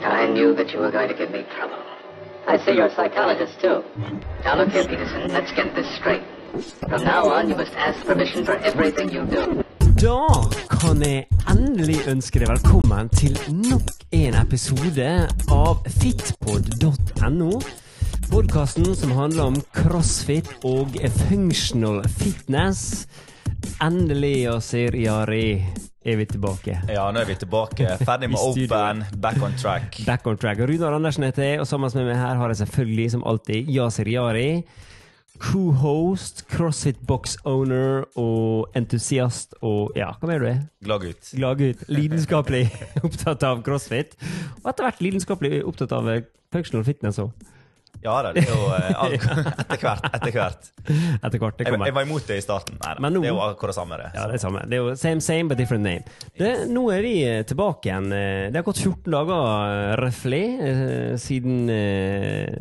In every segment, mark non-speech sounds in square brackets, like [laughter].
I knew that you were going to give me trouble. I see you're a psychologist, too. Now look here, Peterson, let's get this straight. From now on, you must ask permission for everything you do. Da kan jeg endelig ønske deg velkommen til nok en episode av fitpod.no. Podkasten som handler om crossfit og functional fitness. Endelig, Yasir Yari, er vi tilbake. Ja, nå er vi tilbake. [laughs] Ferdig med Open, back on track. Back on track. Runar Andersen heter jeg, og sammen med meg her har jeg selvfølgelig, som alltid, Yasir Yari. Co-host, CrossFit box owner og entusiast og ja, hva mer du er? Gladgutt. Gladgutt. Lidenskapelig [laughs] opptatt av crossfit. Og etter hvert lidenskapelig opptatt av functional fitness òg. Ja da, det er jo eh, [laughs] etter hvert. Etter hvert. Etter hvert. Det Jeg, kommer. jeg var imot det i starten. Nei, Men nå- det er jo akkurat det samme, det. Ja, det er samme. Det er jo same, same, but different name. Det, nå er vi eh, tilbake igjen. Eh, Det har gått 14 dager røftlig siden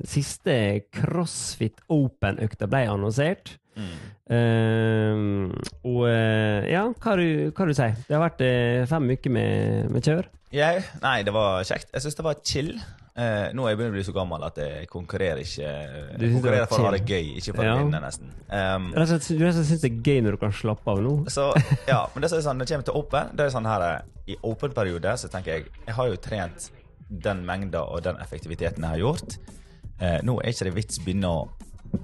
siste CrossFit Open-økta ble annonsert. Eh, og eh, ja, hva du, hva du sier? Det har vært fem uker med, med kjør. Jeg, nei, det var kjekt. Jeg syns det var chill. Eh, nå er jeg begynner å bli så gammel at jeg konkurrerer ikke Jeg konkurrerer for å ha det gøy, ikke for Ja. å vinne, nesten. Um, Du syns det er gøy når du kan slappe av nå? så ja, men det som er sånn, når det kommer til Open, det er sånn her eh, I Open-periode så tenker jeg Jeg har jo trent den mengda og den effektiviteten jeg har gjort. Eh, nå er ikke det vits begynne å,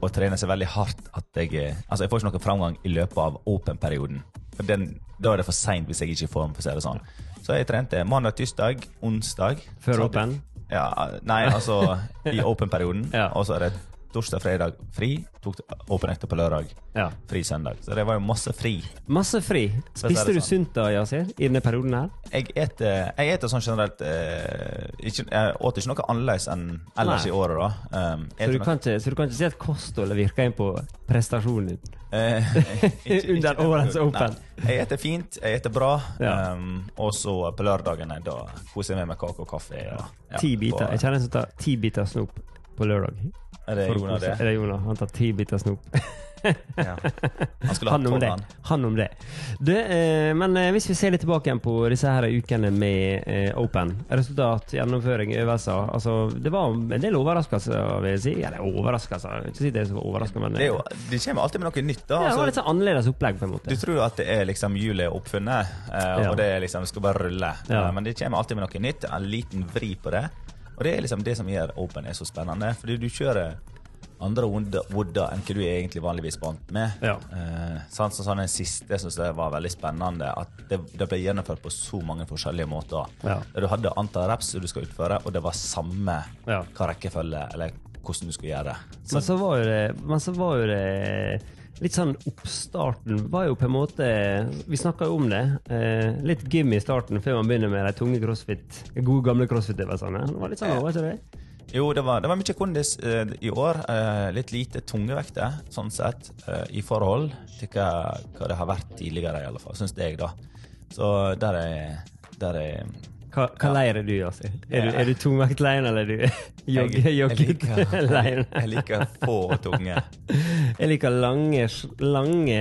å trene seg veldig hardt at jeg eh, Altså, jeg får ikke noen framgang i løpet av Open-perioden. Da er det for seint hvis jeg ikke er i form, for å si det sånn. Så jeg trente mandag, tirsdag, onsdag. Før åpen? Open? Ja, nei, altså i [laughs] Open-perioden. Ja. Og så det torsdag, fredag fri. Tok Open-økta på lørdag. Ja. Fri søndag. Så det var jo masse fri. Masse fri. Spiste du sånn. sunt da, Yasir, i denne perioden her? Jeg eter, jeg eter sånn generelt eh, ikke, Jeg åt ikke noe annerledes enn ellers Nei. i året, da. Um, Så du, kan ikke, så du kan ikke si at kostholdet virker inn på prestasjonen din? eh, [laughs] ikke- Under årets Open. Jeg eter fint, jeg eter bra. Ja. Um, og så på lørdagene, da koser jeg meg med kake og kaffe. Og, ja, Ti biter. på- Jeg kjenner en som tar ti biter snop på lørdag. Er det å Jonas det? Er det? Han tar ti biter snop. [laughs] Ja. Han skulle [laughs] hatt tolv, han. Han om det. Du, eh, men eh, hvis vi ser litt tilbake igjen på disse her ukene med eh, Open. Resultat, gjennomføring, øvelser. Altså, det var en del overraskelser, vil jeg si. Eller overraskelser, ikke si det er så overraskende, men Det, jo, det kommer alltid med noe nytt. da ja, det altså. var litt sånn annerledes opplegg, på en måte. Du tror at det er liksom hjulet er oppfunnet, eh, Ja. og det er liksom skal bare rulle. Ja. Eh, men det kommer alltid med noe nytt. En liten vri på det. Og det er liksom det som gjør Open er så spennende. Fordi du kjører andre wooder enn hva du egentlig vanligvis vant med. Ja. Eh, sånn som sånn den siste syns jeg var veldig spennende. At det, det ble gjennomført på så mange forskjellige måter. Ja. Du hadde antall raps du skal utføre, og det var samme Ja. hva rekkefølge eller hvordan du skulle gjøre. Men så var jo det, men så var jo det Litt sånn oppstarten var jo på en måte Vi snakka jo om det. Eh, litt gym i starten før man begynner med de tunge crossfit, gode gamle crossfit-øvelsene. Det var litt sånn, var ikke det? Jo, det var, det var mye kondis eh, i år. Eh, litt lite tungevekter, sånn sett, eh, i forhold til hva, hva det har vært tidligere, i alle fall, syns jeg, da. Så der er, der er Hva, hva leir er du, Yasir? Er, du- er du tungvektleiren, eller er du joggeleiren? jeg liker få tunge. [laughs] Jeg liker lange, lange,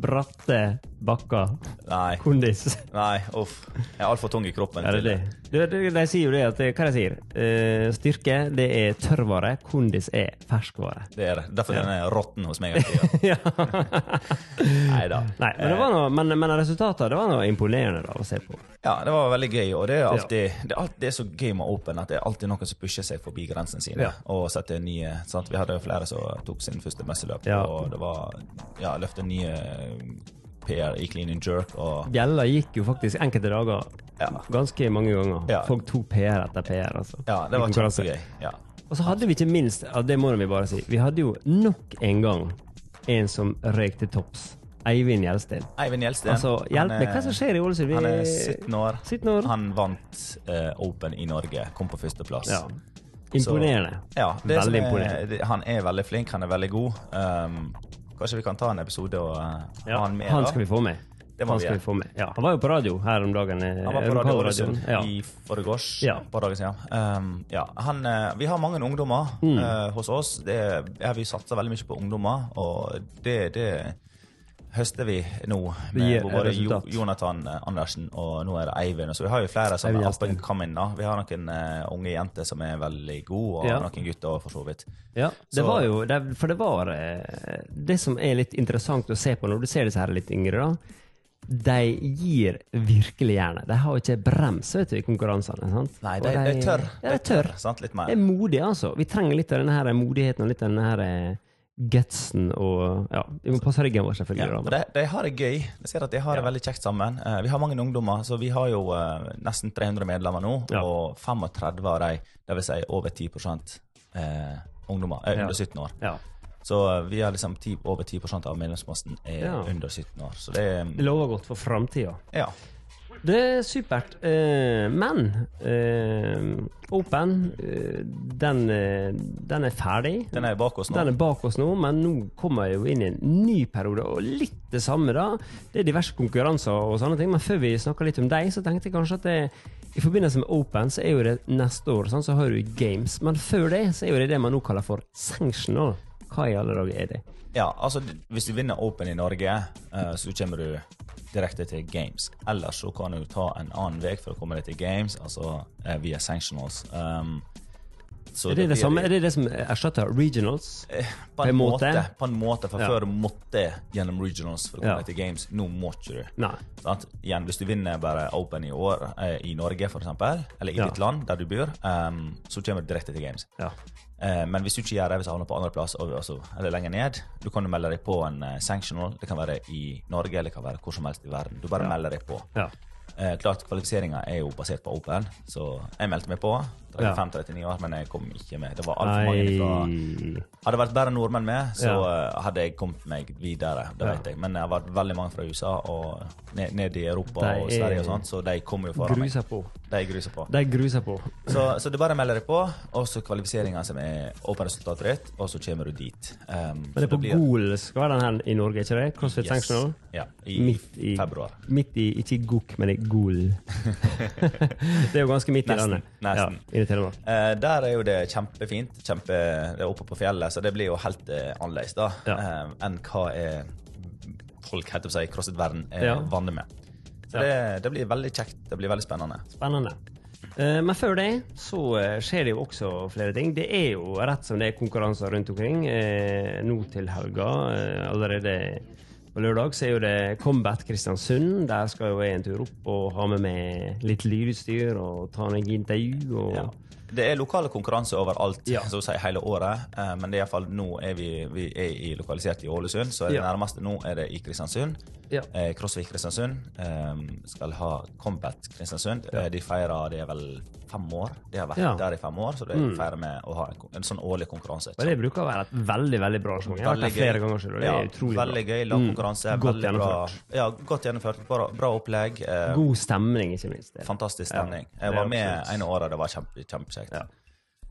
bratte bakker. Nei, Kondis. nei, uff. Jeg er altfor tung i kroppen. Er det det? De, de, sier jo det at Hva de sier Uh, Styrke, det er tørrvare. Kondis er ferskvare. Det er det. Derfor den er råtten hos meg. [laughs] ja. Nei da. Nei, men, det var noe, men, men resultatet det var noe imponerende da, å se på. Ja, det var veldig gøy, og det er alltid det, er alt, det er så gøy med Open at det er alltid noen som pusher seg forbi grensene sine Ja. og setter nye sant? Vi hadde jo flere som tok sin første messeløp, Ja. og det var ja, løftet nye PR i clean and jerk og Bjella gikk jo faktisk enkelte dager Ja. ganske mange ganger. Ja. Folk tok PR etter PR. altså. Ja, det var kjempegøy. Ja. Og så hadde vi ikke minst, ja, det må vi bare si, vi hadde jo nok en gang en som røyk til topps. Eivind Gjelsten. Eivind Gjelsten. Altså, hjelp meg, er- hva som skjer i Ålesund? Han er 17 år. 17 år. Han vant uh, Open i Norge, kom på førsteplass. Ja. Imponerende. Ja, det som Veldig er, imponerende. han er veldig flink, han er veldig god. Um, kanskje vi kan ta en episode og uh, Ja, ha han med? han da? skal vi få med. Det han skal vi få med. Ja, han var jo på radio her om dagen. eh, Han var på Radio i Ålesund Ja. i forgårs. Ja. Um, ja, han, vi har mange ungdommer Mm. uh, hos oss. Det, ja, vi satser veldig mye på ungdommer, og det, det høster vi nå med både jo. Jonathan eh, Andersen og nå er det Eivind. Så vi har jo flere som er up and coming. da. Vi har noen uh, unge jenter som er veldig gode, og Ja. noen gutter for så vidt. Ja, det Så- var jo det, For det var eh, Det som er litt interessant å se på når du ser disse her litt yngre, da. De gir virkelig jernet. De har ikke brems vet du, i konkurransene. sant? Nei, de, de, de tør. Ja, de tør. Sant? Litt De mer. er modige, altså. Vi trenger litt av denne her modigheten og litt av denne her eh, gutsen og Ja, vi må passe ryggen vår, selvfølgelig. Ja, de, de har det gøy. Jeg ser at de har det Ja. veldig kjekt sammen. Uh, vi har mange ungdommer, så vi har jo uh, nesten 300 medlemmer nå. Ja. Og 35 av dem, dvs. Si over 10 uh, ungdommer, er under 17 år. Ja. Så eh, vi har liksom 10, over 10% av medlemsmassen er under 17 år. Så det Det lover godt for framtida. Ja. Det er supert. Eh, men eh, Open, eh, den, den er ferdig. Den er bak oss nå. Den er bak oss nå, men nå kommer jeg jo inn i en ny periode, og litt det samme, da. Det er diverse konkurranser og sånne ting, men før vi snakker litt om deg, så tenkte jeg kanskje at det, i forbindelse med Open, så er jo det neste år, sånn, så har du Games. Men før det, så er jo det det man nå kaller for Sanctional. Hva i alle dager er det? Ja, altså Hvis du vinner Open i Norge, eh, så kommer du direkte til Games. Ellers så kan du ta en annen vei for å komme deg til Games, altså eh, via sanctionals. Um, så Er det det det samme? Er det det som erstatter regionals? Eh, På på en en, måte. måte? På en måte, For Ja. før måtte gjennom regionals for å komme Ja. til Games. Nå må ikke du. ikke. Igjen, Hvis du vinner bare Open i år, i Norge f.eks., eller i Ja. ditt land der du bor, um, så kommer du direkte til Games. Ja. Eh, men hvis du ikke gjør det, hvis du havner på andreplass altså, eller lenger ned, du kan jo melde deg på en eh, sanctional. Det kan være i Norge eller det kan være hvor som helst i verden. Du bare Ja. melder deg på. ja. Eh, klart, Kvalifiseringa er jo basert på Open, så jeg meldte meg på. Ja. 35-39 år, men jeg kom ikke med. Det var altfor mange fra Hadde det vært bare nordmenn med, så Ja. eh, hadde jeg kommet meg videre. Det Ja. vet jeg. Men det har vært veldig mange fra USA og ned, ned i Europa er, og er- Sverige og sånt, så de kommer jo foran meg. På. De gruser på. De gruser på. Så, så du bare melder deg på, og så kvalifiseringa som er åpen resultatrett, og så kommer du dit. Um, Men det er på GOL skal være den her i Norge, ikke det? CrossFit Sanctional? Ja, i, Midt i februar. Midt i, ikke GOK, men i GOL. [laughs] [laughs] det er jo ganske midt i landet. nesten. Ja, inne i Eh, der er jo det kjempefint. Kjempe, det er oppe på fjellet, så det blir jo helt eh, annerledes da, Ja. eh, enn hva er folk heter seg, si, CrossFit-verden er Ja. vant med. Så Ja. det, det blir veldig kjekt. Det blir veldig spennende. Spennende. Eh, Men før det så eh, skjer det jo også flere ting. Det er jo rett som det er konkurranser rundt omkring. Eh, Nå til helga, allerede på lørdag, så er jo det Combat Kristiansund. Der skal jo jeg en tur opp og ha med meg litt lydutstyr og ta noen intervju. Og Ja. Det er lokale konkurranser overalt Ja. så å si hele året, eh, men det er i fall nå er vi, vi er i, lokalisert i Ålesund, så det Ja. nærmeste nå er det i Kristiansund. Ja. Eh, CrossFit Kristiansund eh, skal ha Combat Kristiansund. Ja. de feirer det er vel fem år. De har vært. Mm. der i fem år, så de feirer med å ha en, en sånn årlig konkurranse. Det bruker å være et veldig veldig bra arrangement. Jeg har vært der flere ganger selv, og det er ja, utrolig veldig bra. gøy. Lang konkurranse. Mm. Godt bra, gjennomført. ja, godt gjennomført. Bra, bra opplegg. Eh, God stemning, ikke minst. Fantastisk stemning. Jeg er var med ene året, det var kjempe, kjempekjekt. Ja.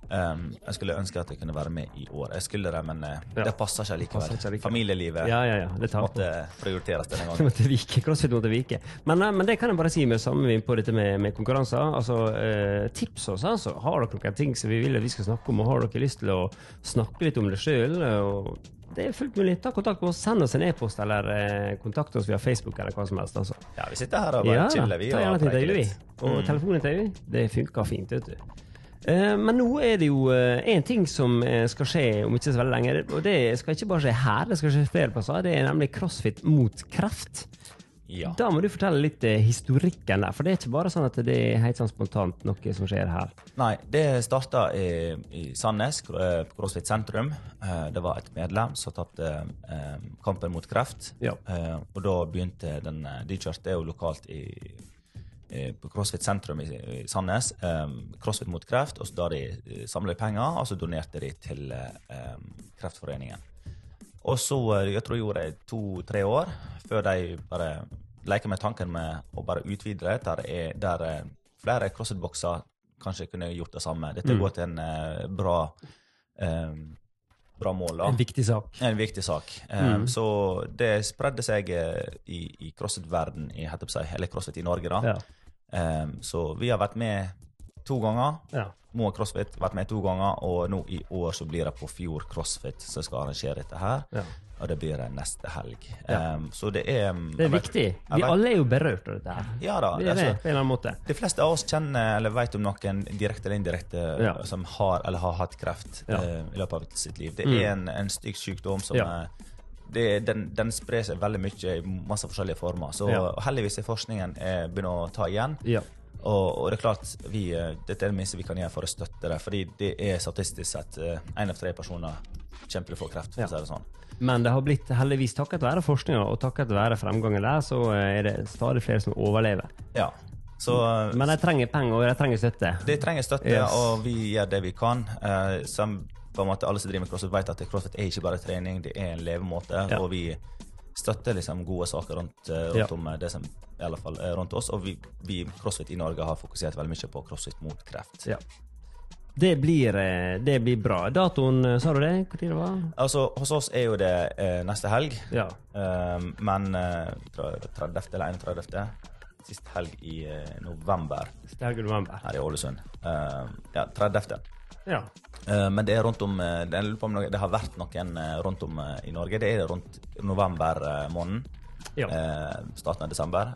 Um, jeg skulle ønske at jeg kunne være med i år. Jeg skulle det, men uh, Ja. det passer ikke likevel. Passer ikke likevel. Familielivet Ja, ja, måtte prioriteres denne [laughs] gangen. måtte vike. CrossFit måtte vike. Men, uh, men det kan jeg bare si med samme vin på dette med, med konkurranser. Altså, uh, tips oss, altså. Har dere noen ting som vi vil at vi skal snakke om, og har dere lyst til å snakke litt om det sjøl? Det er fullt mulig. Ta kontakt med oss. Send oss en e-post, eller eh, kontakt oss via Facebook, eller hva som helst. altså. Ja, vi sitter her og bare Ja, chiller, vi. og. Og Mm. telefonintervju, det funker fint, vet du. Eh, Men nå er det jo én ting som eh, skal skje om ikke så veldig lenge. Og det skal ikke bare skje her, det skal skje flere plasser. Det er nemlig CrossFit mot kreft. Ja. Da må du fortelle litt eh, historikken der, for det er ikke bare sånn at det er helt sånn spontant noe som skjer her. Nei, det starta i, i Sandnes, eh, CrossFit sentrum. Eh, Det var et medlem som tapte eh, kampen mot kreft. Ja. Eh, Og da begynte den eh, De kjørte jo lokalt i, på CrossFit sentrum i, Sandnes. Um, CrossFit mot kreft. Og så da de samlet samla penger, og så donerte de til um, Kreftforeningen. Og så, eh, jeg tror jeg gjorde det to-tre år, før de bare leker med tanken med å bare utvide det, der, er, der eh, flere CrossFit-bokser kanskje kunne gjort det samme. Dette Mm. går til en uh, bra, um, bra mål. da. En viktig sak. En viktig sak. Eh, Så det spredde seg eh, i, i CrossFit-verden, eller CrossFit i Norge. da. Ja. Eh, Så vi har vært med to ganger. ja. Moa CrossFit vært med to ganger, og nå i år så blir det på Fjord CrossFit som skal arrangere dette her. ja. og det blir det neste helg. Ja. Um, så det er um, Det er vet- viktig. Vi vet- alle er jo berørt av dette her. Ja da. Vi er det, altså, på en eller annen måte. de fleste av oss kjenner eller vet om noen direkte eller indirekte Ja. som har eller har hatt kreft eh, i løpet av sitt liv. Det Mm. er en, en stygg sykdom som Ja. Eh, det, den, den sprer seg veldig mye i masse forskjellige former. Så Ja. heldigvis er forskningen eh, begynner å ta igjen. Ja. Og, og det er klart, vi, eh, dette er det minste vi kan gjøre for å støtte det. Fordi det er statistisk sett én av tre personer kommer til å få kreft. for å si det sånn. Men det har blitt heldigvis takket være forskninga og takket være fremgangen der, så er det stadig flere som overlever. Ja. Så eh, Men de trenger penger, og de trenger støtte. De trenger støtte, Yes. og vi gjør det vi kan. Uh, som på en måte Alle som driver med crossfit, vet at crossfit er ikke bare trening, det er en levemåte. Ja. Og vi støtter liksom gode saker rundt, eh, rundt Ja. om det som i alle fall er rundt oss. Og vi, vi crossfit i Norge har fokusert veldig mye på crossfit mot kreft. Ja. Det blir, eh, det blir bra. Datoen, eh, sa du det? Når det var? Altså, Hos oss er jo det eh, neste helg, Ja. eh, men eh, tror jeg det er 30. eller 31. Sist helg i eh, november i november. her i Ålesund. Eh, ja, 30. Ja. Eh, Men det er rundt om eh, det, det har vært noen eh, rundt om i Norge. Det er rundt november måned. Ja. Starten av desember.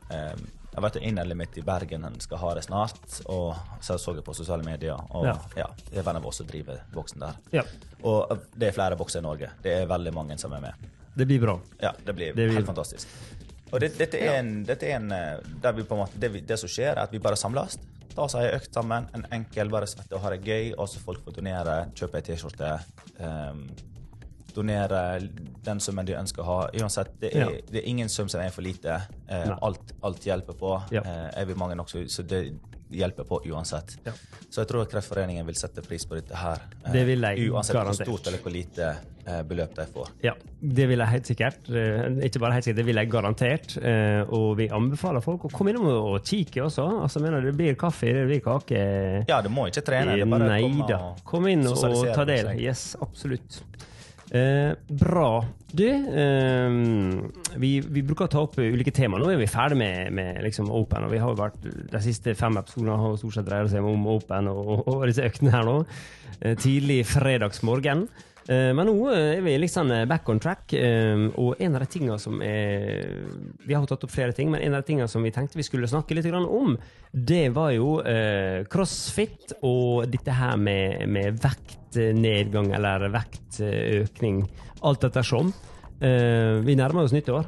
Jeg vet innholdet mitt i Bergen han skal ha det snart. Og så så jeg på sosiale medier. Og Ja. ja, det er av oss som driver boksen der. ja. Og det er flere bokser i Norge. Det er veldig mange som er med. Det blir bra. Ja, det blir Det blir- helt fantastisk. Og det, dette er en, dette er en der vi på en måte, det, vi, det som skjer, er at vi bare samles. Ta oss ei økt sammen. En enkel, bare svette og ha det gøy. Og så folk får donere, kjøpe ei T-skjorte. Um, donere den summen de ønsker å ha. Uansett, det er, Ja. det er ingen sum som er for lite. Uh, alt, alt hjelper på. Ja. Uh, er vi mange nok, så, så det hjelper på uansett. Ja. Så jeg tror Kreftforeningen vil sette pris på dette her. eh, Det vil jeg Uansett hvor stort eller hvor lite eh, beløp de får. Ja, det vil jeg helt sikkert. Eh, Ikke bare helt sikkert, det vil jeg garantert. Eh, Og vi anbefaler folk å komme innom og kikke også. Altså, mener mener, det blir kaffe, det blir kake. Ja, du må ikke trene. Det er bare å komme og Kom inn og og ta del. Yes, absolutt. Eh, bra. Du, eh, vi, vi bruker å ta opp ulike tema. Nå er vi ferdig med, med liksom Open. og vi har jo vært, De siste fem episodene har stort sett dreid seg om Open og, og, disse øktene her nå. Eh, tidlig fredagsmorgen. Eh, men nå eh, er vi liksom back on track. og en av de tingene som er Vi har tatt opp flere ting, men en av de tingene som vi tenkte vi skulle snakke litt om, det var jo crossfit og dette her med, med vektnedgang eller vektøkning. Alt ettersom. Eh, vi nærmer oss nyttår.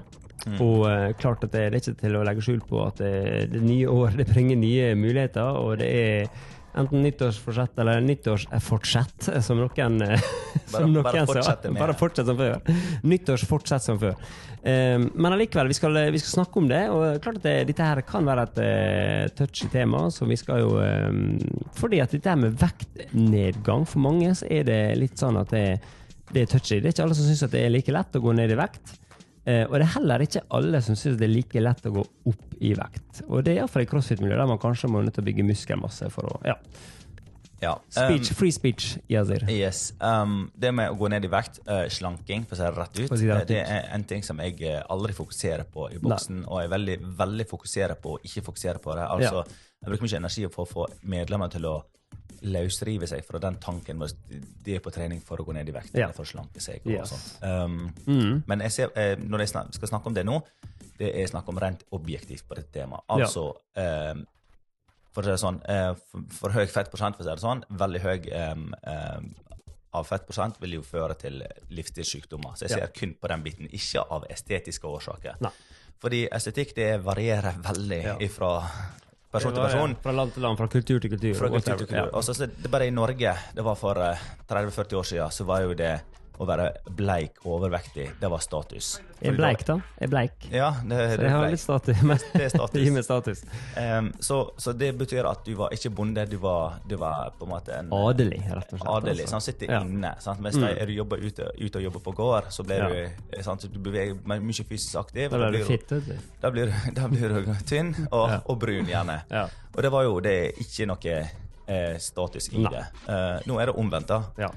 Og eh, klart at det, det er ikke til å legge skjul på at det, det nye år det bringer nye muligheter, og det er enten nyttårsforsett eller nyttårsfortsett, som noen, eh, [laughs] som noen bare sa. fortsette med Bare fortsett som før. Nyttårsfortsett som før. Eh, men allikevel, vi skal, vi skal snakke om det. Og klart at det, dette her kan være et touchy tema, så vi skal jo eh, Fordi at dette her med vektnedgang, for mange så er det litt sånn at det, det er touchy. Det er ikke alle som syns det er like lett å gå ned i vekt. Eh, og det er heller ikke alle som syns det er like lett å gå opp i vekt. Og det er iallfall i crossfit-miljøet, der man kanskje må nødt til å bygge muskelmasse for å Ja. Ja. Speech, Um, free speech, Yazir. yes. Um, det med å gå ned i vekt, uh, slanking, for å si det rett ut, si det rett det ut. er en ting som jeg eh, aldri fokuserer på i boksen, og jeg veldig, veldig fokuserer på å ikke fokusere på det. Altså, Jeg bruker mye energi på å få medlemmer til å løsrive seg fra den tanken med at de er på trening for å gå ned i vekt Ja. eller for å slanke seg. Og Yes. sånt. Um, Mm. Men jeg ser, eh, når jeg snak, skal snakke om det nå, det er snakk om rent objektivt på dette temaet. Altså eh, For å si det sånn, eh, for, for høy fettprosent, for å si det sånn, veldig høy um, um, av fettprosent vil jo føre til livsstilssykdommer. Så jeg ser Ja. kun på den biten, ikke av estetiske årsaker. Nei. Fordi estetikk det varierer veldig Ja. fra person til person. Ja. Fra land til land, fra kultur til kultur. Fra kultur til kultur. Ja. Også, så det bare i Norge, det var for eh, 30-40 år siden, så var jo det å være bleik og overvektig, det var status. Er bleik, da- Jeg Er bleik. Ja, det, Så jeg har litt status. Det er status. [laughs] Gi meg status. Um, så, så det betyr at du var ikke bonde, du var, du var på en måte en Adelig, rett og slett. Adelig, altså. sant? sitter Ja. inne. Sant? Mens Mm. du jobber ute, ute og jobber på gård, så blir Ja. du eh, sant? Du beveger mye fysisk aktiv. Da blir du du- fitt, vet du. Da blir, da blir du tynn og, Ja. og brun, gjerne. Ja. Og det var jo det ikke noe eh, status i Nei. det. Uh, nå er det omvendt, da. Ja.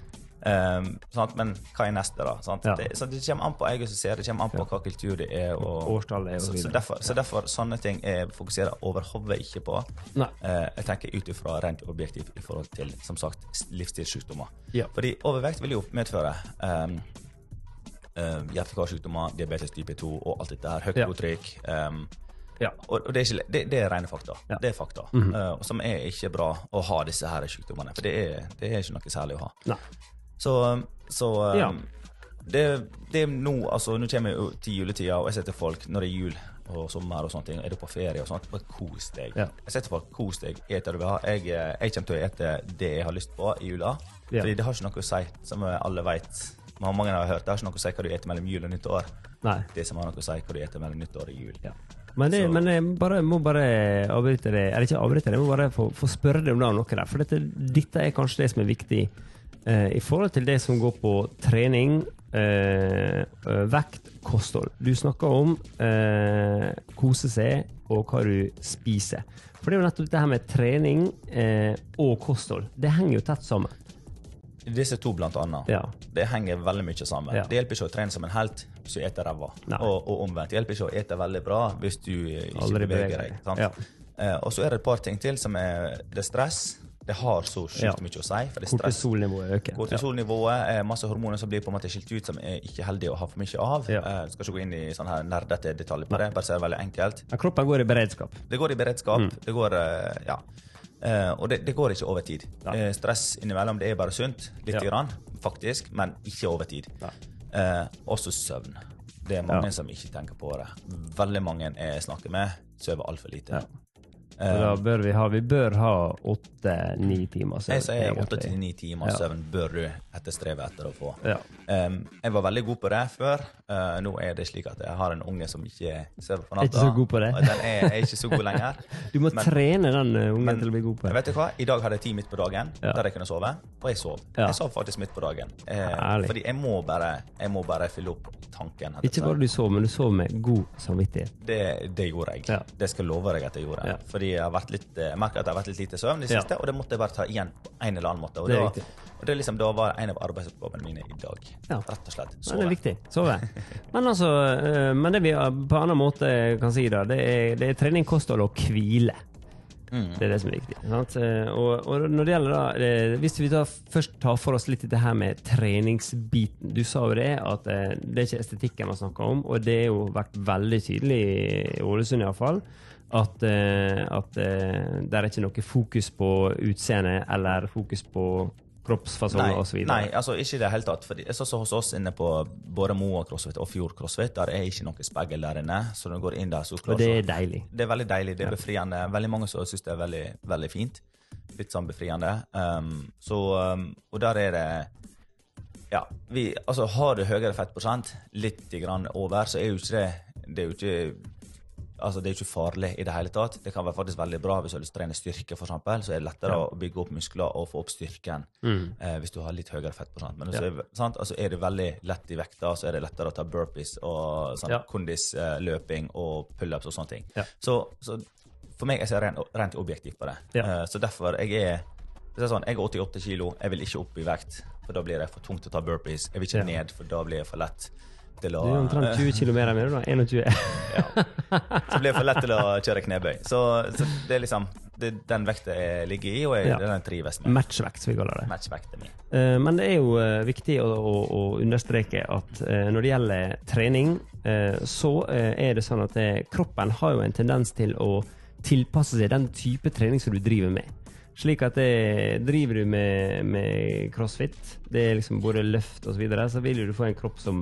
Um, sant? Men hva er neste, da? Sant? Ja. Det, så det kommer an på jeg som ser, det kommer an på hva kultur det er. Og, Årstallet og så så, derfor, så derfor sånne ting jeg fokuserer overhodet ikke på. Eh, jeg tenker ut ifra rent objektivt i forhold til som sagt, livsstilssykdommer. Ja. Fordi overvekt vil jo medføre um, um, hjerte-karsykdommer, diabetes type 2 og alt dette her. Høyt blodtrykk. ehm, Ja. og det, er ikke, det, det er rene fakta. Ja. Det er fakta. Mm -hmm. uh, som er ikke bra å ha disse her sykdommene. For det er, det er ikke noe særlig å ha. Nei. Så, så Ja. um, det, det er nå altså, Nå kommer jeg til juletida, og jeg sier til folk når det er jul og sommer og sånne ting, er du på ferie og sånt, bare kos deg. Ja. Jeg sier til folk kos deg, et det du vil ha. Jeg, eh, jeg kommer til å ete det jeg har lyst på i jula. Ja. Fordi det har ikke noe å si, som alle vet. Mange har hørt, det har ikke noe å si hva du spiser mellom jul og nyttår. Nei. Det som har noe å si hva du spiser mellom nyttår og jul. Ja. Men, det, men jeg bare, må bare avbryte det Eller ikke avbryte det, jeg må bare få, få spørre deg om det noe der. For dette, dette er kanskje det som er viktig eh, i forhold til det som går på trening, eh, eh, vekt, kosthold. Du snakker om eh, kose seg og hva du spiser. For det er jo nettopp det her med trening eh, og kosthold. Det henger jo tett sammen. Disse to, blant annet. Ja. Det henger veldig mye sammen. Ja. Det hjelper ikke å trene som en helt hvis du eter ræva. Og, og omvendt. Det hjelper ikke å ete veldig bra hvis du ikke Aldri beveger deg. Ja. Eh, og så er det et par ting til som er det stress. Det har så sjukt Ja. mye å si. for det er stress. Kortisolnivået øker. Kortisolnivået er masse hormoner som blir på en måte skilt ut, som er ikke heldig å ha for mye av. Ja. Eh, skal ikke gå inn i sånne her nerdete detaljer på det, bare så er det veldig enkelt. Ja, kroppen går i beredskap. Det går i beredskap. Mm. Det går eh, Ja. Eh, og det, det går ikke over tid. Ja. Eh, stress innimellom, det er bare sunt, lite grann, faktisk, men ikke over tid. Eh, også søvn. Det er mange som ikke tenker på det. Veldig mange jeg snakker med, sover altfor lite. Ja. Da bør vi ha Vi bør ha åtte-ni timer søvn. Jeg sier åtte til ni timer Ja. søvn bør du etterstrebe etter å få. Ja. Um, jeg var veldig god på det før. Uh, nå er det slik at jeg har en unge som ikke sover på natta. ikke så god på det. Den er, er ikke så god lenger. [laughs] Du må Men- trene den uh, ungen men- til å bli god på det. Vet du hva? I dag hadde jeg tid midt på dagen Ja. der jeg kunne sove, og jeg sov. Ja. Jeg sov faktisk midt på dagen. Eh, fordi jeg må, bare, jeg må bare fylle opp tanken. Ikke bare du sov, men du sov med god samvittighet. Det, det gjorde jeg. Ja. Det skal jeg love deg at jeg gjorde. Fordi jeg har vært litt, jeg merker at jeg har vært litt lite søvn i det siste, og det måtte jeg bare ta igjen på en eller annen måte. Og Det riktig. Og det liksom, da var en av arbeidsoppgavene mine i dag. Ja. Rett og slett. Men det er viktig. Sove. Men altså, uh, men det vi uh, på en annen måte kan si, da, det er, det er trening, kosthold og hvile. Mm. Det er det som er viktig. Sant? Eh, Og, og når det gjelder da, eh, Hvis vi da først tar for oss litt det her med treningsbiten. Du sa jo det, at eh, det er ikke estetikken man snakker om, og det har jo vært veldig tydelig i Ålesund iallfall. At, eh, at eh, det er ikke noe fokus på utseende eller fokus på kroppsfasong Nei, osv. nei, altså ikke i det hele tatt. Fordi, sånn som hos oss inne på både Moa CrossFit og Fjord CrossFit, der er ikke noe speil der inne. Så når du går inn der, så Og det er deilig. Det er veldig deilig, det er befriende. Veldig mange som syns det er veldig, veldig fint. Litt sånn befriende. Um, så, um, og der er det Ja, vi, altså har du høyere fettprosent, litt grann over, så er jo ikke det Det er jo ikke Altså, det er ikke farlig i det hele tatt. Det kan være faktisk veldig bra hvis du har lyst til å trene styrke, for eksempel, Så er det lettere å bygge opp muskler og få opp styrken eh, hvis du har litt høyere fettprosent. Men så er, sant? Altså, er det veldig lett i vekta, så er det lettere å ta burpees og sånn, Ja. kondis, eh, løping og pullups og sånne ting. Ja. Så, så for meg jeg ser rent, rent objektivt på det. Ja. Eh, så derfor jeg er hvis jeg, sånn, Jeg er 88 kilo, jeg vil ikke opp i vekt, for da blir det for tungt å ta burpees. Jeg vil ikke Ja. ned, for da blir jeg for lett til å Du er omtrent 20 kg mer da. 21. Så blir det for lett til å kjøre knebøy. Så, så det er liksom det, den vekta jeg ligger i, og jeg, Ja. den trives med. Matchvekt, som vi kaller det. Matchvekta min. Uh, Men det er jo uh, viktig å, å, å understreke at uh, når det gjelder trening, så er det sånn at kroppen har jo en tendens til å tilpasse seg den type trening som du driver med. Slik at det, driver du med, med crossfit, det er liksom både løft osv., så, videre, så vil du få en kropp som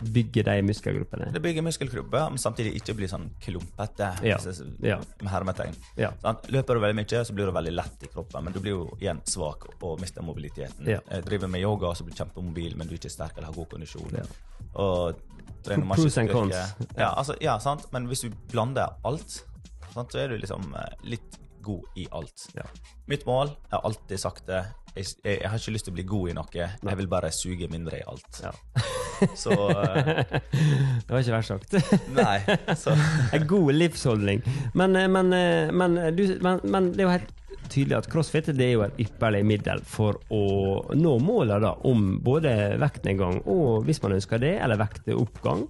bygger de muskelgruppene. Det bygger muskelgrupper, men samtidig ikke blir sånn klumpete. Ja. Ja. Med hermetegn. Ja. Sånn, Løper du veldig mye, så blir du veldig lett i kroppen, men du blir jo igjen svak og mister mobiliteten. Ja. Jeg driver med yoga, så blir du kjempemobil, men du er ikke sterk eller har god kondisjon. Ja. Og trener and styrke. Ja, altså, ja, sant? Men hvis du blander alt, sant, så er du liksom eh, litt god i alt. Mitt mål er alltid sagt det. Jeg, jeg, jeg har ikke lyst til å bli god i noe, jeg vil bare suge mindre i alt. Ja. [laughs] Så uh, [laughs] Det var ikke verst sagt. [laughs] Nei. Så En god livsholdning. Men, eh, men, eh, men, du, men, det er jo helt tydelig at crossfit det er jo et ypperlig middel for å nå målet da, om både vektnedgang og, hvis man ønsker det, eller vektoppgang.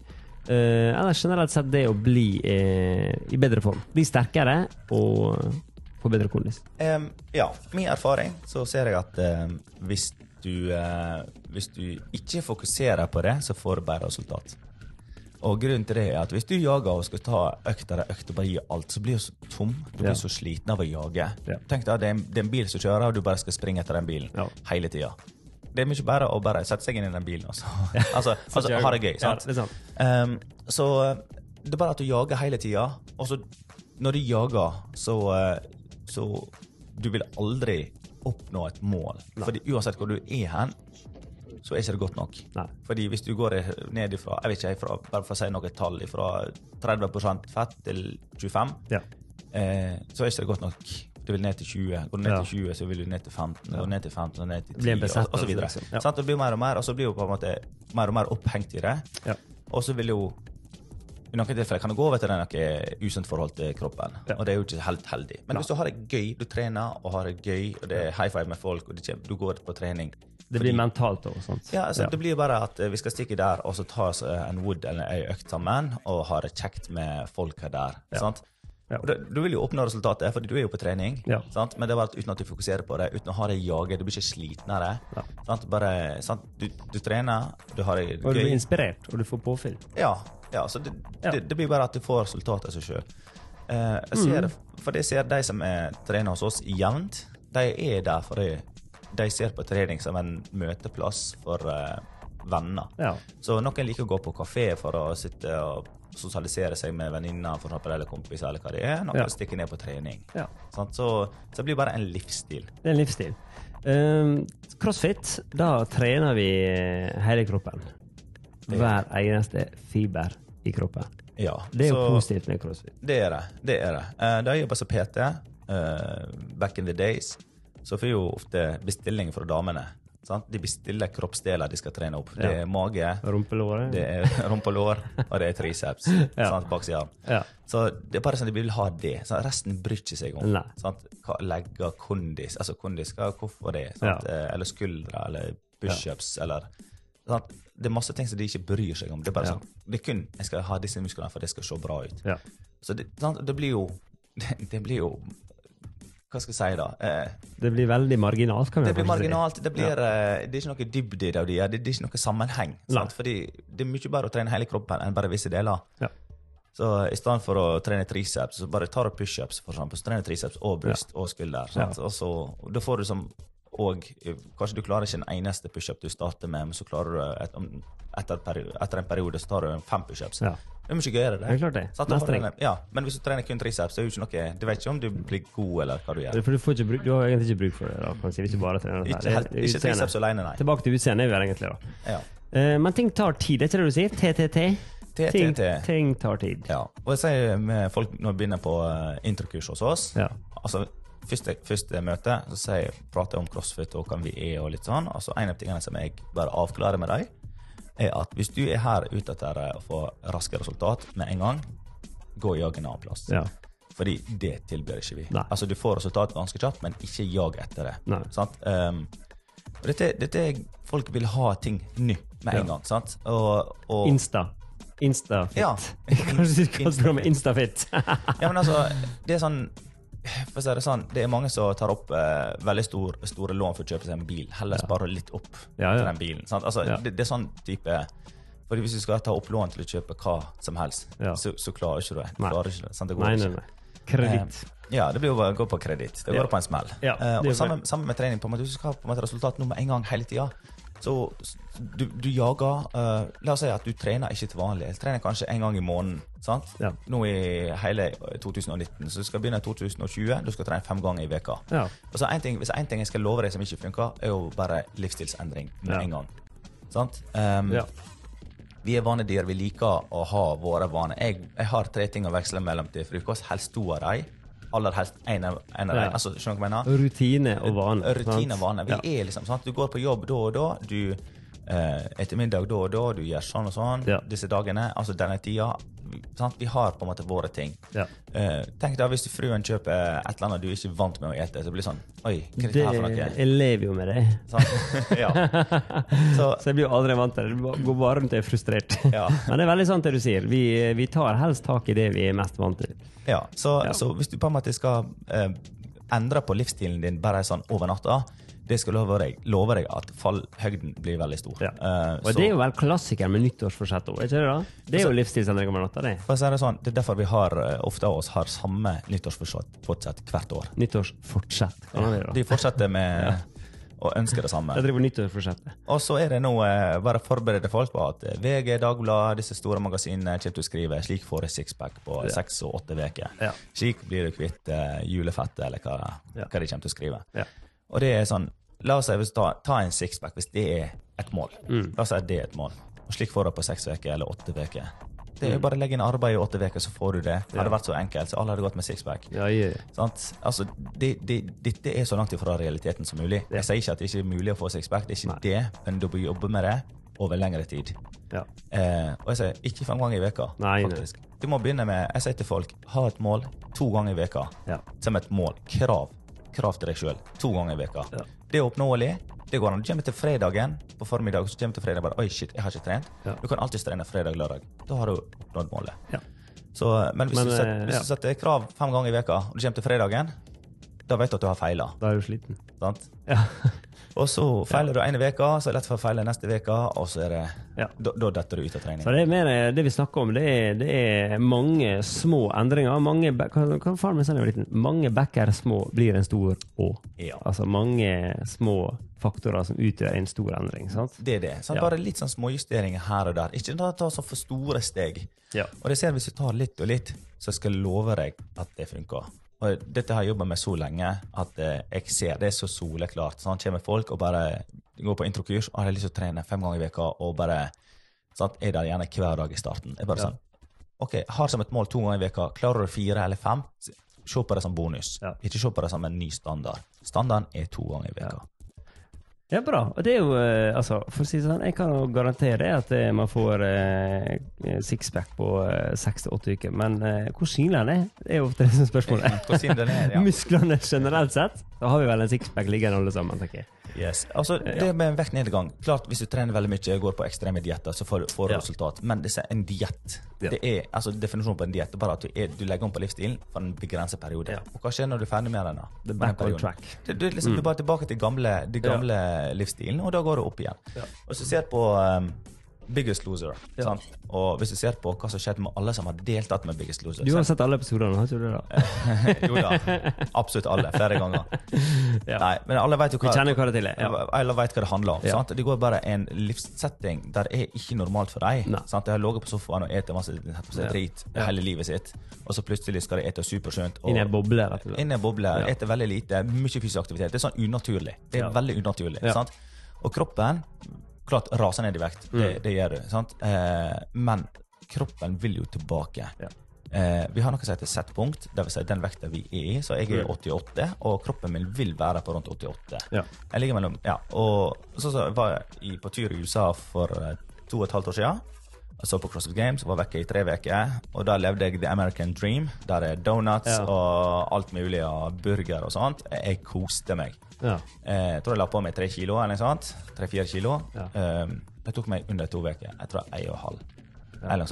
Uh, eller generelt sett det å bli uh, i bedre form. Bli sterkere og få bedre kondis. Em, ja, min erfaring så ser jeg at em, hvis du eh, Hvis du ikke fokuserer på det, så får du bare resultat. Og grunnen til det er at hvis du jager og skal ta økt etter økt og bare gi alt, så blir du så tom. Du blir Ja. så sliten av å jage. Ja. Tenk deg at det er, en, det er en bil som kjører, og du bare skal springe etter den bilen Ja. hele tida. Det er mye bedre å bare sette seg inn i den bilen og [laughs] så altså, altså, ha det gøy. Sant? det sant. Um, så eh, det er bare at du jager hele tida, og så når du jager, så, eh, så Du vil aldri oppnå et mål. Fordi uansett hvor du er hen, så er ikke det godt nok. Nei. Fordi hvis du går ned ifra, jeg vet ikke, ifra, bare for å si noe tall, fra 30 fett til 25, Ja. eh, så er ikke det godt nok. Du vil ned til 20. Går du ned Ja. til 20, så vil du ned til 15. Går du ned til 15, og ned til 10, Blir en og, og så videre. liksom. Ja. Sånn, Det blir mer og mer, og så blir du på en måte mer og mer opphengt i det. Ja. Og så vil jo i noen tilfeller kan det gå over til noe usunt forhold til kroppen. Ja. Og det er jo ikke helt heldig. Men Nei. hvis du har det gøy, du trener og har det gøy, og det er high five med folk, og du går på trening Det blir mentalt og sånt. ja, altså, Det blir bare at eh, vi skal stikke der og så ta oss eh, en wood eller ei økt sammen og ha det kjekt med folka der. Ja. sant? Ja. Du vil jo oppnå resultatet, fordi du er jo på trening. Ja. Sant? Men det er bare at uten at du fokuserer på det, uten å ha det jaget. Du blir ikke slitnere. Ja. Sant? Bare, sant? Du, du trener, du har det Og du blir inspirert, og du får påfyll. Ja, ja så det. Det, det blir bare at du får resultatet av seg sjøl. Eh, jeg ser, Mm. For jeg ser de som er trener hos oss jevnt, de er der fordi. De ser på trening som en møteplass for uh, venner. Ja. Så noen liker å gå på kafé for å sitte og sosialisere seg med venninner eller kompiser, eller hva det er. Noen Ja. stikker ned på trening. ja. Sant? Så, så det blir bare en livsstil. Det er en livsstil. Um, crossfit, da trener vi eh, hele kroppen. Hver eneste fiber i kroppen. Ja, Det er jo positivt med crossfit. Det er det. det er det. Eh, Da jeg jobba som PT, uh, back in the days, så får jeg jo ofte bestilling fra damene. Sant? De bestiller kroppsdeler de skal trene opp. Det er mage, rumpelår, det er [laughs] rumpelår og det er triceps. [laughs] Ja. sant? Baksida. Ja. Så det er bare sånn de vil ha det. Sant? Resten bryr ikke seg om. Sant? Legger kondis Altså kondis, hvorfor det? Sant? Eh, Eller skuldre, eller pushups, eller sant? Det er masse ting som de ikke bryr seg om. Det er bare Ja. sånn, det er kun jeg skal ha disse musklene for det skal se bra ut. Ja. Så det, sant? det blir jo [laughs] det, det blir jo Hva skal jeg si, da? Eh, Det blir veldig marginalt, kan vi si. det blir marginalt. Det, blir, eh, det er ikke noe dybde i det de gjør. Det, er ikke noe sammenheng. Fordi det er mye bedre å trene hele kroppen enn bare visse deler. Ja. Så i stedet for å trene triceps, så bare tar du pushups, for eksempel. Så trener triceps og bryst og skulder. Sant? Ja. Og så, da får du som og Kanskje du klarer ikke en eneste pushup du starter med, men så klarer du et, etter, et peri- etter en periode så tar du fem pushups. Ja. Det er mye gøyere, det. Det det. En- Ja, men hvis du trener kun triceps, så er det ikke noe Du vet ikke om du blir god, eller hva du gjør. For du, bruk, du har egentlig ikke bruk for det. da, si, du bare trener. Ikke, helt, Det ikke triceps alene, nei. Tilbake til utseendet, er vi egentlig, da. Ja. Uh, men ting tar tid, er ikke det du sier? TTT? Ting, ting tar tid. Ja. Og jeg sier med folk når de begynner på uh, introkurs hos oss Ja. altså Første, første møte så sier prater jeg om crossfit og hvem vi er. og litt sånn, altså En av tingene som jeg bare avklarer med dem, er at hvis du er her ute etter å få raske resultat med en gang, gå og jag en annen plass. Ja. Fordi det tilbyr ikke vi. Nei. Altså Du får resultat ganske kjapt, men ikke jag etter det. Um, dette, dette Folk vil ha ting nå med en Ja. gang. sant? Og, og Insta. Instafit. Ja. [laughs] Kanskje du spørre om Instafit? Ja, men altså, det er sånn for å si Det sånn, det er mange som tar opp eh, veldig stor, store lån for å kjøpe seg en bil. Heller spare litt opp Ja, ja. til den bilen. Sant? Altså, det, det er sånn type fordi Hvis du skal ta opp lån til å kjøpe hva som helst, Ja. så, så klarer ikke du det. Du klarer ikke det, sant? det går Nei, nei, nei. Kreditt. Eh, Ja, det blir jo å gå på kreditt. Det går på en smell. Ja, Eh, og gjør sammen, sammen med trening. på en måte, Du skal ha på en måte resultat nå med en gang hele tida. Så du, du jager uh, La oss si at du trener ikke til vanlig. Du trener kanskje en gang i måneden. sant? Ja. Nå i hele 2019. Så du skal begynne i 2020. Du skal trene fem ganger i veka. Ja. Og så en ting, Hvis én ting jeg skal love deg som ikke funker, er jo bare livsstilsendring med Ja. en gang. Sant? Um, Ja. Vi er vanedyr. Vi liker å ha våre vaner. Jeg, jeg har tre ting å veksle mellom til frokost. Helst to av dem. Aller helst én av en av dem. Altså, skjønner du hva jeg mener? Rutine og vane. Rutine og vane. Vi Ja. er liksom sant? Du går på jobb da og da. Du ettermiddag da og da. Du gjør sånn og sånn Ja. disse dagene. Altså denne tida. Sant? Vi har på en måte våre ting. Ja. Eh, tenk da hvis fruen kjøper et eller annet du ikke er vant med å ete. Så blir det sånn Oi, hva er Det, dette her for noe? jeg lever jo med det. [laughs] Ja. Så [laughs] Så jeg blir jo aldri vant til det. Det går bare rundt og er frustrert. Ja. [laughs] Men det er veldig sant det du sier. Vi, vi tar helst tak i det vi er mest vant til. Ja, så, så hvis du på en måte skal eh, endre på livsstilen din bare sånn over natta det skal love deg, love deg at fallhøgden blir veldig stor. Ja. Uh, Og så- det er jo vel klassikeren med nyttårsforsett òg, ikke det? da? Det er jo livsstilsendringer med natta, det. for å si det sånn, det er derfor vi har, eh, ofte av oss har samme nyttårsforsett hvert år. Nyttårsfortsett, da. De fortsetter med [laughs] å ønske det samme. Jeg driver nyttårsforsettet. Og så er det nå eh, bare forberede folk på at eh, VG, Dagbladet, disse store magasinene kommer til å skrive 'slik får jeg sixpack på seks og åtte uker'. Ja. Slik blir du kvitt eh, julefettet, eller hva, Ja. hva de kommer til å skrive. Og det er sånn La oss si, ta, ta en sixpack, hvis det er et mål. Mm. La oss si det er et mål. Og slik får du det på seks uker eller åtte uker. Det er jo bare å legge inn arbeid i åtte uker, så får du det. Hadde det vært så enkelt, så alle hadde gått med sixpack. Ja, ja. altså, dette det, det, dette er så langt ifra realiteten som mulig. Jeg sier ikke at det ikke er mulig å få sixpack, det er ikke det, men du bør jobbe med det over lengre tid. ja. Eh, og jeg sier ikke fem ganger i veka, Nei, nei. faktisk. Du må begynne med Jeg sier til folk ha et mål to ganger i veka Ja. som et mål. Krav. Krav til deg sjøl. To ganger i veka. Ja. Det er oppnåelig. Det går an. Du kommer til fredagen på formiddag, og så kommer til fredag bare Oi, shit, jeg har ikke trent. Ja. Du kan alltid trene fredag-lørdag. Da har du oppnådd målet. Ja. Så, men hvis, Men, du, setter, eh, hvis du setter krav fem ganger i veka, og du kommer til fredagen, da vet du at du har feila. Da er du sliten. Sant? Ja. [laughs] Og så feiler du ene veka, så er det lett for å feile neste veka, og så er det Ja. Da, da detter du ut av trening. Så det er mer det vi snakker om, det er, det er mange små endringer. Mange, hva, faren min sa da jeg var liten? Mange backer små blir en stor å. Ja. Altså mange små faktorer som utgjør en stor endring. sant? Det er det. Sant? Bare litt sånn småjusteringer her og der. Ikke da ta så for store steg. Ja. Og det ser vi hvis du tar litt og litt, så skal jeg love deg at det funker. Og dette har jeg jobba med så lenge at eh, jeg ser det så soleklart. Sånn kommer folk og bare går på introkurs og har lyst til å trene fem ganger i veka og bare sånn, er der gjerne hver dag i starten. Jeg bare Ja. sånn, ok, Har som et mål to ganger i veka. Klarer du fire eller fem, se på det som bonus. Ja. Ikke se på det som en ny standard. Standarden er to ganger i veka. Ja, bra. Og det er jo, eh, altså, for å si sånn, jeg kan jo garantere at eh, man får eh, sixpack på eh, seks til åtte uker. Men eh, hvor synlig den er, det er jo ofte det som spørsmålet. Ja. [laughs] Musklene generelt sett, da har vi vel en sixpack liggende alle sammen, tenker jeg. Yes. Altså, det med en vektnedgang Klart, Hvis du trener veldig mye går på ekstreme dietter, så får du får du Ja. resultat. Men det er en diett. Ja. Det er, altså, definisjonen på en diett bare at du, er, du legger om på livsstilen for en begrenset periode. Ja. Og hva skjer når du er ferdig med den? da? The back on track. Du, du, liksom, du er bare tilbake til gamle, de gamle livsstilen, og da går du opp igjen. Og så du ser på um, Biggest Loser, Ja. og hvis du ser på hva som skjedde med alle som har deltatt med Biggest Loser Du har sett alle episodene, har ikke du det? da? [laughs] Jo da, absolutt alle. Flere ganger. Ja. Nei, men alle vet jo Vi hva kjenner hva det til er. Ja. Alle vet hva det handler om. Ja. Sant? Det går bare en livssetting der det er ikke normalt for deg. Sant? De har ligget på sofaen og spist masse Ja. drit Ja. hele livet sitt, og så plutselig skal de ete supersunt. Inni Inn en boble, rett og slett. Inn en boble, ete veldig lite, mye fysisk aktivitet. Det er sånn unaturlig. Det er veldig unaturlig. Og kroppen klart raser ned i vekt. Det, Mm. det gjør du. Sant? Eh, men kroppen vil jo tilbake. Ja. Eh, vi har noe som heter settpunkt, dvs. Si den vekta vi er i. Så jeg er Mm. 88, og kroppen min vil være på rundt 88. Ja. Jeg ligger mellom Ja. Og så, så var jeg på tur i USA for eh, to og et halvt år siden. Jeg så på CrossFit Games, var vekke i tre uker. Og da levde jeg the American dream. Der er donuts Ja. og alt mulig og burger og sånt. Jeg koste meg. Ja. Eh, jeg tror jeg la på meg tre kilo eller noe sånt. Tre-fire kilo. Ja. Eh, det tok meg under to uker. Jeg tror ei og en halv.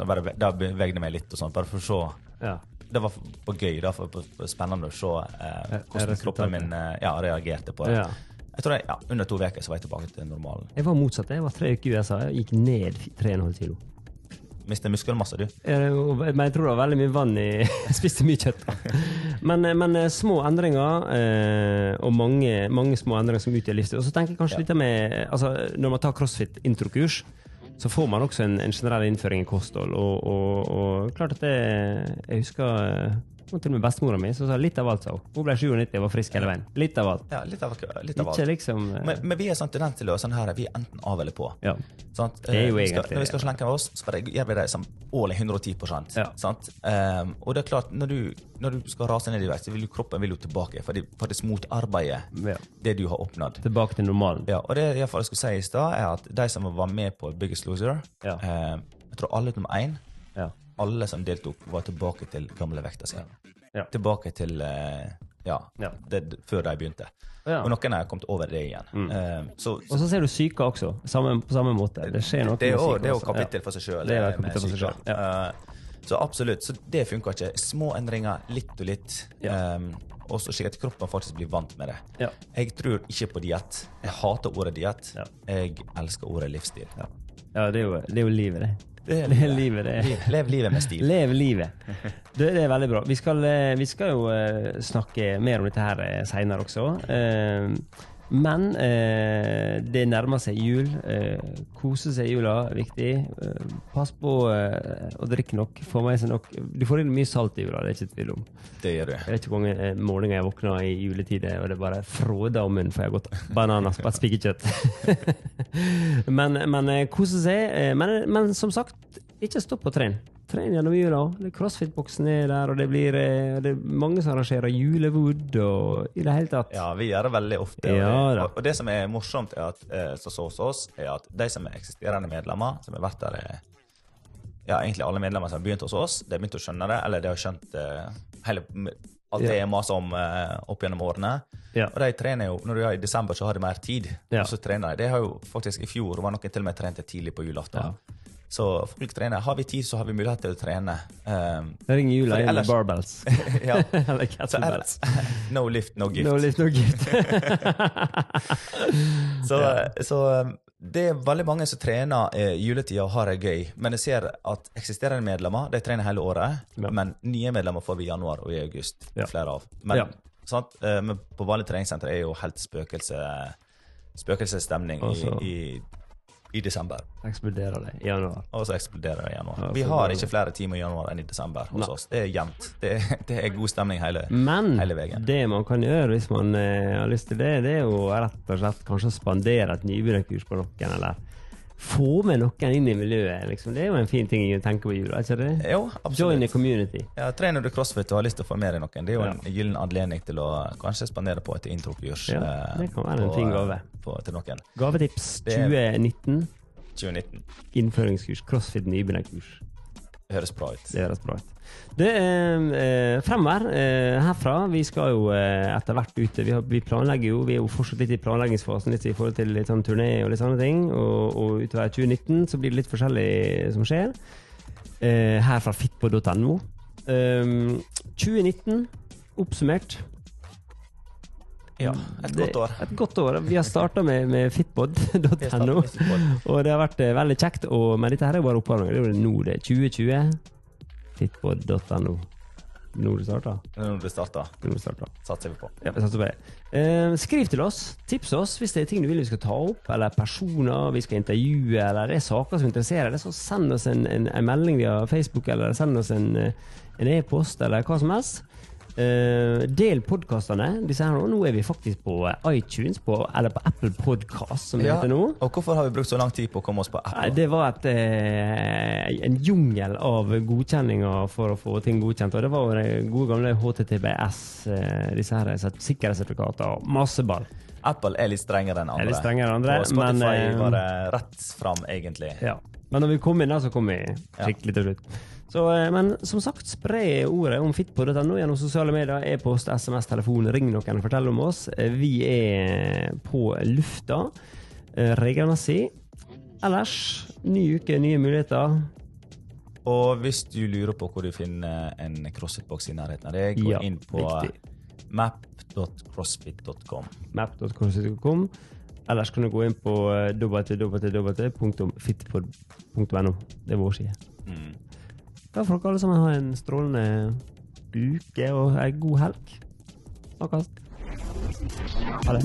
Bare, da bevegde jeg meg litt og sånt, bare for å se ja. det var gøy, da, for, for, spennende å se eh, hvordan kroppen min eh, ja, reagerte på det. Jeg tror jeg, ja, Under to uker så var jeg tilbake til normalen. Jeg var motsatt. Jeg var tre uker i USA. og gikk ned 3,5 kilo. Mister muskelmasse, du. Men jeg tror det var veldig mye vann i [laughs] Jeg spiste mye kjøtt. Men, eh, men eh, små endringer, eh, og mange, mange små endringer som utgjør livsstil. Og så tenker jeg kanskje litt med altså, Når man tar crossfit-introkurs, så får man også en, en generell innføring i kosthold. Og, og, og klart at det Jeg husker og til og med bestemora mi som sa litt av alt, sa hun. Hun ble 97 og var frisk hele veien. Litt av alt. Ja, litt av, litt av Ikke liksom Uh... Men, men vi er sånn tendens til å sånn her, vi er enten av eller på. Ja. Sånn, Det er jo egentlig skal, egentlig når vi skal slenke av oss, så bare gjør vi det som årlig in 110 Ja. sant? Um, Og det er klart, når du, når du skal rase ned i vekt, så vil jo kroppen vil jo tilbake. For det, for det motarbeider ja. det du har oppnådd. Tilbake til normalen. Ja, og det jeg skulle si i stad, er at de som var med på Biggest Loser Ja. um, Jeg tror alle utenom én, Ja. Alle som deltok, var tilbake til gamle vekta si. Ja. Tilbake til eh, ja, det, før de begynte. Og noen har kommet over det igjen. Mm. Uh, så, Og så ser du syke også, samme, på samme måte. Det skjer noe det med syke det er jo kapittel for seg sjøl. Selv, Så absolutt. Så det funker ikke. Små endringer, litt og litt. Um, og så slik at kroppen faktisk blir vant med det. Ja. Jeg tror ikke på diett. Jeg hater ordet diett. Ja. Jeg elsker ordet livsstil. Ja, ja det, er jo, det er jo livet, det. Det er livet. livet, det. Lev livet med stil. Lev livet. Det, det er veldig bra. Vi skal, eh, vi skal jo eh, snakke mer om dette her eh, seinere også. Men eh, det nærmer seg jul. Eh, kose seg i jula er viktig. Eh, pass på eh, å drikke nok. Få med seg nok. Du får inn mye salt i jula, det er ikke tvil om. Det gjør det. Jeg vet ikke hvor mange eh, morgener jeg våkna i juletider, og det bare fråda om munnen for jeg har gått bananas på et spikerkjøtt. [laughs] men men eh, kose seg. Men, men som sagt, ikke stopp å trene. Tren gjennom jula. Crossfit-boksen er der, og det blir eh, det er mange som arrangerer julewood og i det hele tatt. Ja, vi gjør det veldig ofte. Ja, det, og, og det som er morsomt er at, eh, så, så hos oss, er at de som er eksisterende medlemmer, som har vært der eh, Ja, egentlig alle medlemmer som har begynt hos oss, de har begynt å skjønne det, eller de har skjønt hele, alt det Ja. jeg maser om uh, opp gjennom årene. Ja. Og de trener jo, når du er i desember, så har de mer tid. Ja. Og så trener de. Det har jo faktisk i fjor var noen til og med trent tidlig på julaften. Så folk trener. Har vi tid, så har vi mulighet til å trene. Um, Jeg ringer jula inn med barbells. [laughs] ja. [laughs] Eller er kettlebells. [laughs] no lift, no gift. No lift, no gift. Så, så um, det er veldig mange som trener eh, juletida og har det gøy. Men jeg ser at eksisterende medlemmer de trener hele året. Ja. Men nye medlemmer får vi i januar og i august. Ja. Flere av. Men, Ja. sant? Eh, men på vanlig treningssenter er jo helt spøkelse spøkelsesstemning i, i, i desember. Eksploderer det i januar. Og så eksploderer det i januar. Ja, Vi har ikke flere timer i januar enn i desember hos oss. Det er jevnt. Det, [laughs] det er god stemning hele, Men hele veien. det man kan gjøre hvis man eh, har lyst til det, det er jo rett og slett kanskje å spandere et nybegynnerkurs på noen, eller få med noen inn i miljøet. Liksom. Det er jo en fin ting å tenke på i jula, ikke det? Jo, Join the community. Ja, trener du crossfit og har lyst til å få med deg noen, det er jo Ja. en gyllen anledning til å kanskje spandere på et introkurs. Ja, eh, det kan være en fin eh, gave. På, til noen. Gavetips er- 2019. 2019. Innføringskurs. Crossfit nybegynnerkurs. Høres bra ut. Det høres bra ut. Det er eh, fremover eh, herfra. Vi skal jo eh, etter hvert ute. vi, har, vi planlegger jo, vi er jo fortsatt litt i planleggingsfasen litt i forhold til litt sånn turné og litt sånne ting. Og, og utover 2019 så blir det litt forskjellig som skjer. Eh, her fra fitpod.no. Um, 2019 oppsummert. Ja, et Det- godt år. Et godt år. Vi har starta med, med fitpod.no. [laughs] Og det har vært eh, veldig kjekt. Og, men dette her er bare oppvarming. Det er jo nå det er 2020. Fitpod.no. Når det starta. Når det starta. satser vi på. Ja, vi satser på det. Eh, skriv til oss. Tips oss hvis det er ting du vil vi skal ta opp, eller personer vi skal intervjue, eller det er saker som interesserer deg, så send oss en, en, en melding via Facebook, eller send oss en eh, e-post, eller hva som helst. Eh, del podkastene. Nå. Er vi faktisk på eh, iTunes, på, eller på Apple Podcast, som det Ja, heter nå. og hvorfor har vi brukt så lang tid på å komme oss på Apple? det var et, uh, en jungel av godkjenninger for å få ting godkjent. Og det var jo gode gamle HTTBS, uh, disse her sert- sikkerhetssertifikater og masse ball. Apple er litt strengere enn andre. Er strengere enn andre, og Spotify men, eh, var det rett fram, egentlig. Ja. Men når vi kom inn, da, så kom vi skikkelig til slutt. Så, eh, men som sagt, spre ordet om fitpod.no gjennom sosiale medier, e-post, SMS, telefon. Ring noen og fortell om oss. Eh, Vi er på lufta eh, regelmessig. Ellers, ny uke, nye muligheter. Og hvis du lurer på hvor du finner en CrossFit-boks i nærheten av deg, gå Ja, inn på map.crossfit.com. map.crossfit.com. Ellers kan du gå inn på www.fitpod.no. Det er vår side. Mm. Da får dere alle sammen ha en strålende uke og ei god helg. Snakkes. Ha det.